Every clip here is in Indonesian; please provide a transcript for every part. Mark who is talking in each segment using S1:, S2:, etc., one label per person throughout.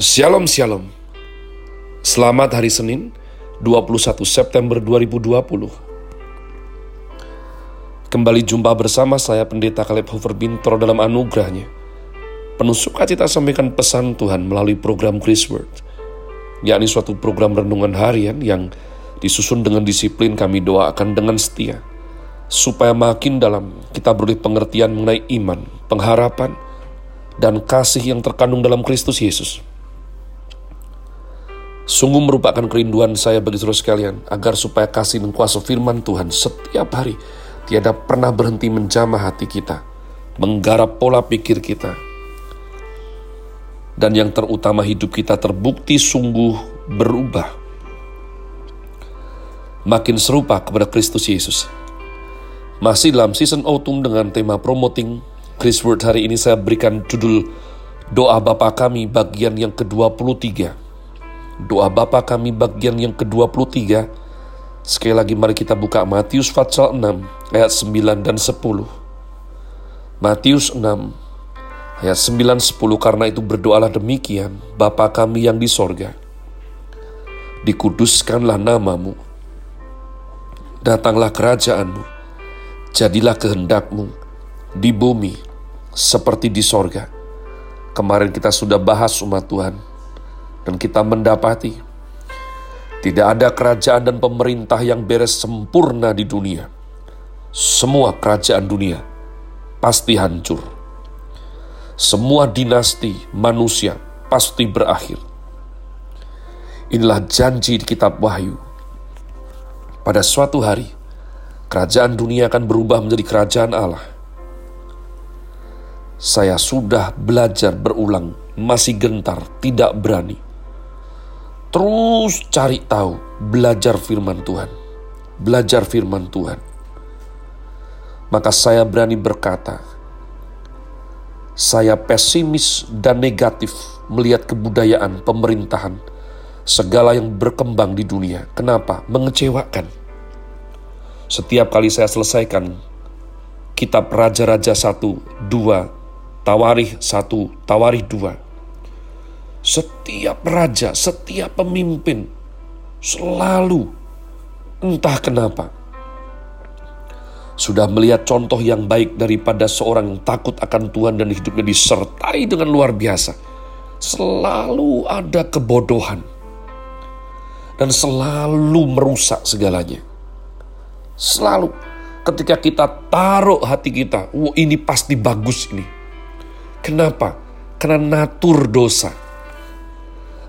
S1: Shalom Shalom. Selamat hari Senin 21 September 2020 Kembali jumpa bersama saya Pendeta Kaleb Hofer Bintro dalam anugerahnya. Penuh sukacita sampaikan pesan Tuhan melalui program Grace Word yakni suatu program renungan harian yang disusun dengan disiplin kami doakan dengan setia supaya makin dalam kita beroleh pengertian mengenai iman, pengharapan, dan kasih yang terkandung dalam Kristus Yesus. Sungguh merupakan kerinduan saya bagi saudara sekalian, agar supaya kasih dan kuasa firman Tuhan setiap hari tiada pernah berhenti menjamah hati kita, menggarap pola pikir kita, dan yang terutama hidup kita terbukti sungguh berubah, makin serupa kepada Kristus Yesus. Masih dalam season autumn dengan tema promoting Chris Word hari ini saya berikan judul Doa Bapa Kami bagian yang ke-23 doa Bapa kami bagian yang ke-23. Sekali lagi mari kita buka Matius pasal 6 ayat 9 dan 10. Matius 6 ayat 9 10 karena itu berdoalah demikian Bapa kami yang di sorga. Dikuduskanlah namamu. Datanglah kerajaanmu. Jadilah kehendakmu di bumi seperti di sorga. Kemarin kita sudah bahas umat Tuhan dan kita mendapati tidak ada kerajaan dan pemerintah yang beres sempurna di dunia. Semua kerajaan dunia pasti hancur. Semua dinasti manusia pasti berakhir. Inilah janji di kitab Wahyu. Pada suatu hari, kerajaan dunia akan berubah menjadi kerajaan Allah. Saya sudah belajar berulang, masih gentar, tidak berani Terus cari tahu, belajar firman Tuhan. Belajar firman Tuhan. Maka saya berani berkata, saya pesimis dan negatif melihat kebudayaan pemerintahan segala yang berkembang di dunia. Kenapa? Mengecewakan. Setiap kali saya selesaikan kitab Raja-Raja 1, 2, Tawarih 1, Tawarih 2, setiap raja, setiap pemimpin selalu entah kenapa sudah melihat contoh yang baik daripada seorang yang takut akan Tuhan dan hidupnya disertai dengan luar biasa. Selalu ada kebodohan dan selalu merusak segalanya. Selalu ketika kita taruh hati kita, wah ini pasti bagus ini. Kenapa? Karena natur dosa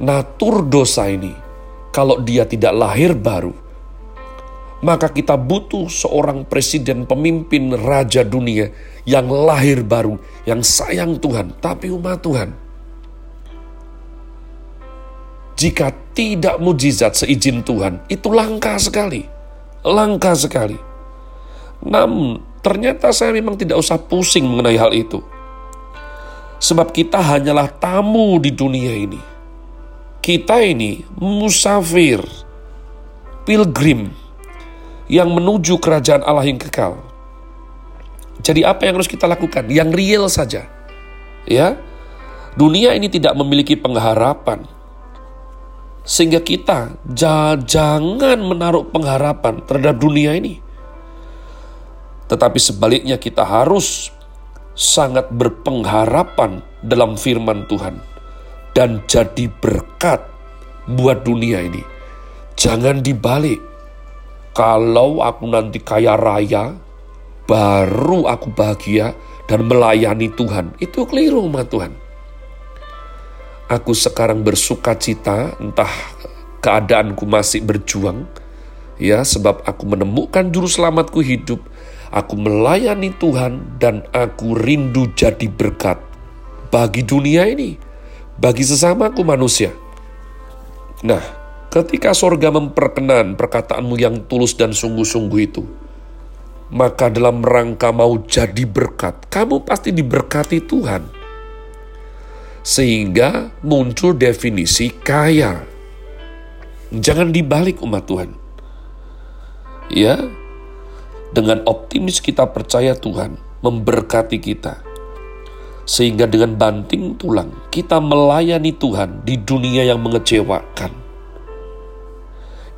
S1: natur dosa ini, kalau dia tidak lahir baru, maka kita butuh seorang presiden, pemimpin, raja dunia yang lahir baru, yang sayang Tuhan, tapi umat Tuhan. Jika tidak mujizat seizin Tuhan, itu langka sekali. Langka sekali. Namun, ternyata saya memang tidak usah pusing mengenai hal itu. Sebab kita hanyalah tamu di dunia ini kita ini musafir, pilgrim yang menuju kerajaan Allah yang kekal. Jadi apa yang harus kita lakukan? Yang real saja. Ya. Dunia ini tidak memiliki pengharapan. Sehingga kita jangan menaruh pengharapan terhadap dunia ini. Tetapi sebaliknya kita harus sangat berpengharapan dalam firman Tuhan dan jadi berkat buat dunia ini. Jangan dibalik. Kalau aku nanti kaya raya, baru aku bahagia dan melayani Tuhan. Itu keliru umat Tuhan. Aku sekarang bersuka cita, entah keadaanku masih berjuang, ya sebab aku menemukan juru selamatku hidup, aku melayani Tuhan dan aku rindu jadi berkat bagi dunia ini bagi sesamaku manusia. Nah, ketika sorga memperkenan perkataanmu yang tulus dan sungguh-sungguh itu, maka dalam rangka mau jadi berkat, kamu pasti diberkati Tuhan. Sehingga muncul definisi kaya. Jangan dibalik umat Tuhan. Ya, dengan optimis kita percaya Tuhan memberkati kita Sehingga dengan banting tulang, kita melayani Tuhan di dunia yang mengecewakan.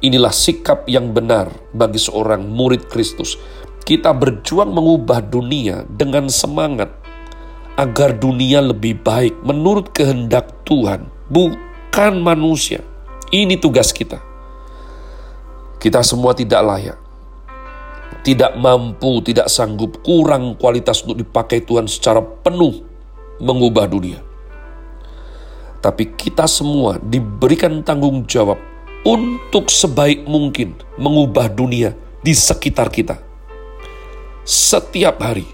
S1: Inilah sikap yang benar bagi seorang murid Kristus. Kita berjuang mengubah dunia dengan semangat agar dunia lebih baik menurut kehendak Tuhan, bukan manusia. Ini tugas kita. Kita semua tidak layak, tidak mampu, tidak sanggup, kurang kualitas untuk dipakai Tuhan secara penuh mengubah dunia. Tapi kita semua diberikan tanggung jawab untuk sebaik mungkin mengubah dunia di sekitar kita. Setiap hari.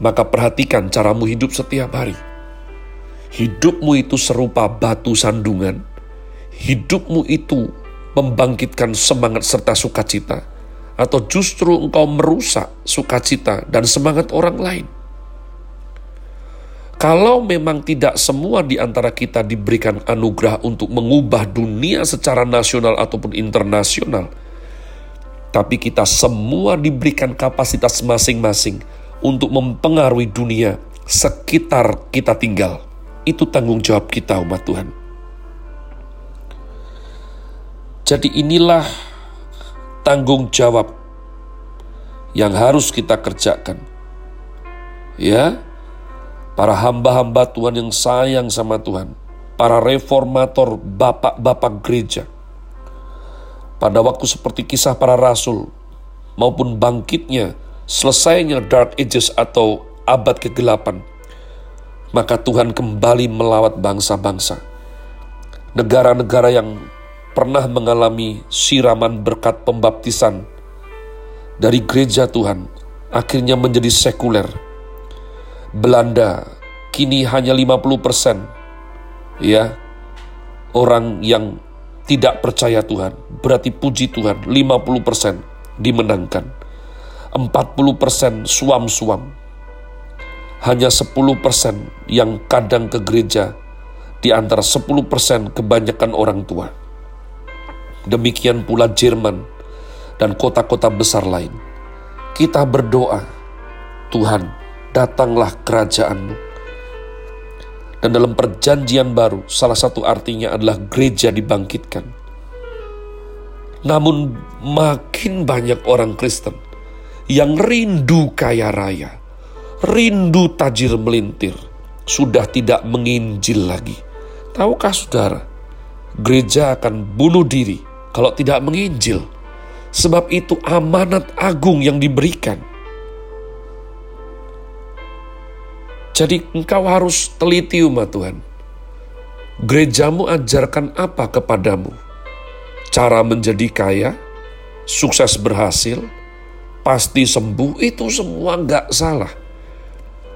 S1: Maka perhatikan caramu hidup setiap hari. Hidupmu itu serupa batu sandungan. Hidupmu itu membangkitkan semangat serta sukacita. Atau justru engkau merusak sukacita dan semangat orang lain. Kalau memang tidak semua di antara kita diberikan anugerah untuk mengubah dunia secara nasional ataupun internasional, tapi kita semua diberikan kapasitas masing-masing untuk mempengaruhi dunia sekitar kita tinggal. Itu tanggung jawab kita, umat Tuhan. Jadi, inilah tanggung jawab yang harus kita kerjakan, ya para hamba-hamba Tuhan yang sayang sama Tuhan, para reformator, bapak-bapak gereja. Pada waktu seperti kisah para rasul, maupun bangkitnya, selesainya Dark Ages atau abad kegelapan, maka Tuhan kembali melawat bangsa-bangsa. Negara-negara yang pernah mengalami siraman berkat pembaptisan dari gereja Tuhan, akhirnya menjadi sekuler, Belanda kini hanya 50 persen ya orang yang tidak percaya Tuhan. Berarti puji Tuhan 50 persen dimenangkan. 40 persen suam-suam. Hanya 10 persen yang kadang ke gereja di antara 10 persen kebanyakan orang tua. Demikian pula Jerman dan kota-kota besar lain. Kita berdoa, Tuhan datanglah kerajaanmu. Dan dalam perjanjian baru, salah satu artinya adalah gereja dibangkitkan. Namun makin banyak orang Kristen yang rindu kaya raya, rindu tajir melintir, sudah tidak menginjil lagi. Tahukah saudara, gereja akan bunuh diri kalau tidak menginjil. Sebab itu amanat agung yang diberikan Jadi engkau harus teliti umat Tuhan. Gerejamu ajarkan apa kepadamu? Cara menjadi kaya, sukses berhasil, pasti sembuh, itu semua nggak salah.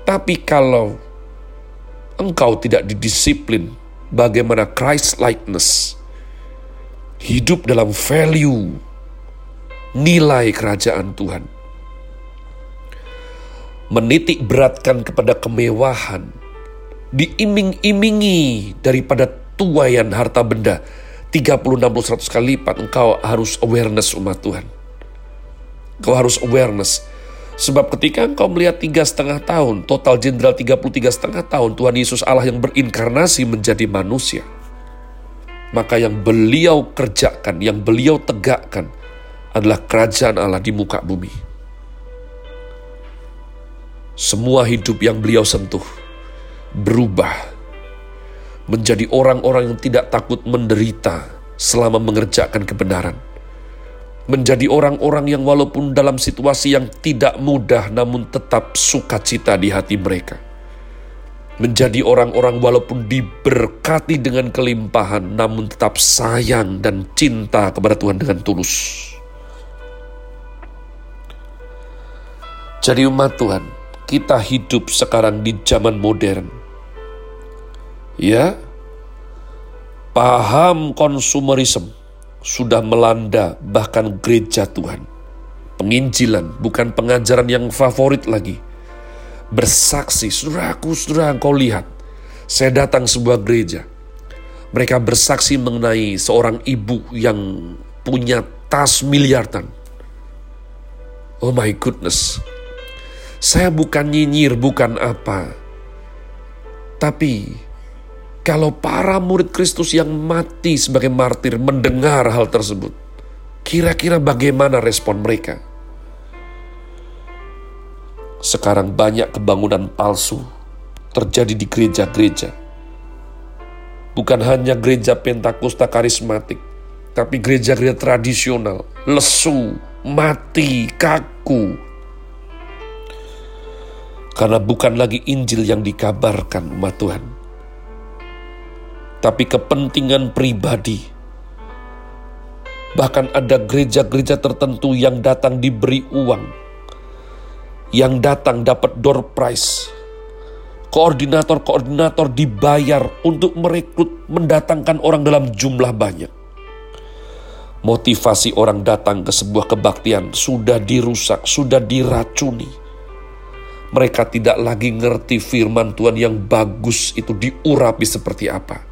S1: Tapi kalau engkau tidak didisiplin bagaimana Christ likeness, hidup dalam value, nilai kerajaan Tuhan, menitik beratkan kepada kemewahan, diiming-imingi daripada tuayan harta benda, 30, 60, 100 kali lipat, engkau harus awareness umat Tuhan. Engkau harus awareness. Sebab ketika engkau melihat tiga setengah tahun, total jenderal 33 setengah tahun, Tuhan Yesus Allah yang berinkarnasi menjadi manusia. Maka yang beliau kerjakan, yang beliau tegakkan adalah kerajaan Allah di muka bumi semua hidup yang beliau sentuh berubah menjadi orang-orang yang tidak takut menderita selama mengerjakan kebenaran. Menjadi orang-orang yang walaupun dalam situasi yang tidak mudah namun tetap sukacita di hati mereka. Menjadi orang-orang walaupun diberkati dengan kelimpahan namun tetap sayang dan cinta kepada Tuhan dengan tulus. Jadi umat Tuhan, kita hidup sekarang di zaman modern. Ya, paham konsumerisme sudah melanda bahkan gereja Tuhan. Penginjilan bukan pengajaran yang favorit lagi. Bersaksi, saudaraku, saudara kau lihat. Saya datang sebuah gereja. Mereka bersaksi mengenai seorang ibu yang punya tas miliaran. Oh my goodness, saya bukan nyinyir, bukan apa. Tapi kalau para murid Kristus yang mati sebagai martir mendengar hal tersebut, kira-kira bagaimana respon mereka? Sekarang banyak kebangunan palsu terjadi di gereja-gereja. Bukan hanya gereja Pentakosta karismatik, tapi gereja-gereja tradisional, lesu, mati, kaku, karena bukan lagi Injil yang dikabarkan umat Tuhan. Tapi kepentingan pribadi. Bahkan ada gereja-gereja tertentu yang datang diberi uang. Yang datang dapat door prize. Koordinator-koordinator dibayar untuk merekrut mendatangkan orang dalam jumlah banyak. Motivasi orang datang ke sebuah kebaktian sudah dirusak, sudah diracuni mereka tidak lagi ngerti firman Tuhan yang bagus itu diurapi seperti apa.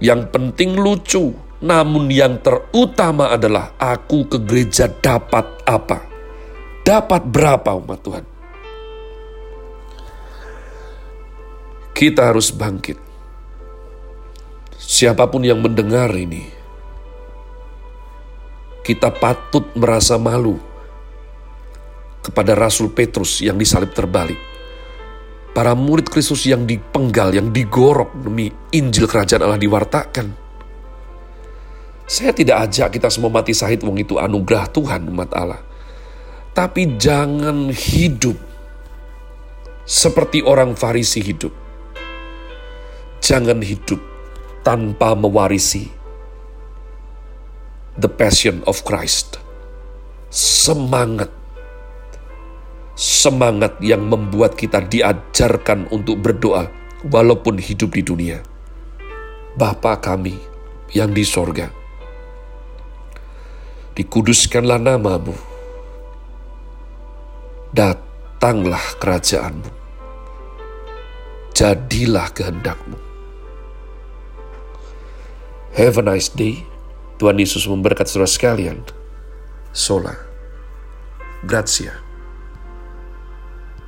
S1: Yang penting lucu, namun yang terutama adalah aku ke gereja dapat apa? Dapat berapa umat Tuhan? Kita harus bangkit. Siapa pun yang mendengar ini, kita patut merasa malu kepada Rasul Petrus yang disalib terbalik. Para murid Kristus yang dipenggal, yang digorok demi Injil Kerajaan Allah diwartakan. Saya tidak ajak kita semua mati sahid wong itu anugerah Tuhan umat Allah. Tapi jangan hidup seperti orang Farisi hidup. Jangan hidup tanpa mewarisi the passion of Christ. Semangat semangat yang membuat kita diajarkan untuk berdoa walaupun hidup di dunia. Bapa kami yang di sorga, dikuduskanlah namamu, datanglah kerajaanmu, jadilah kehendakmu. Have a nice day. Tuhan Yesus memberkati saudara sekalian. Sola. Grazie.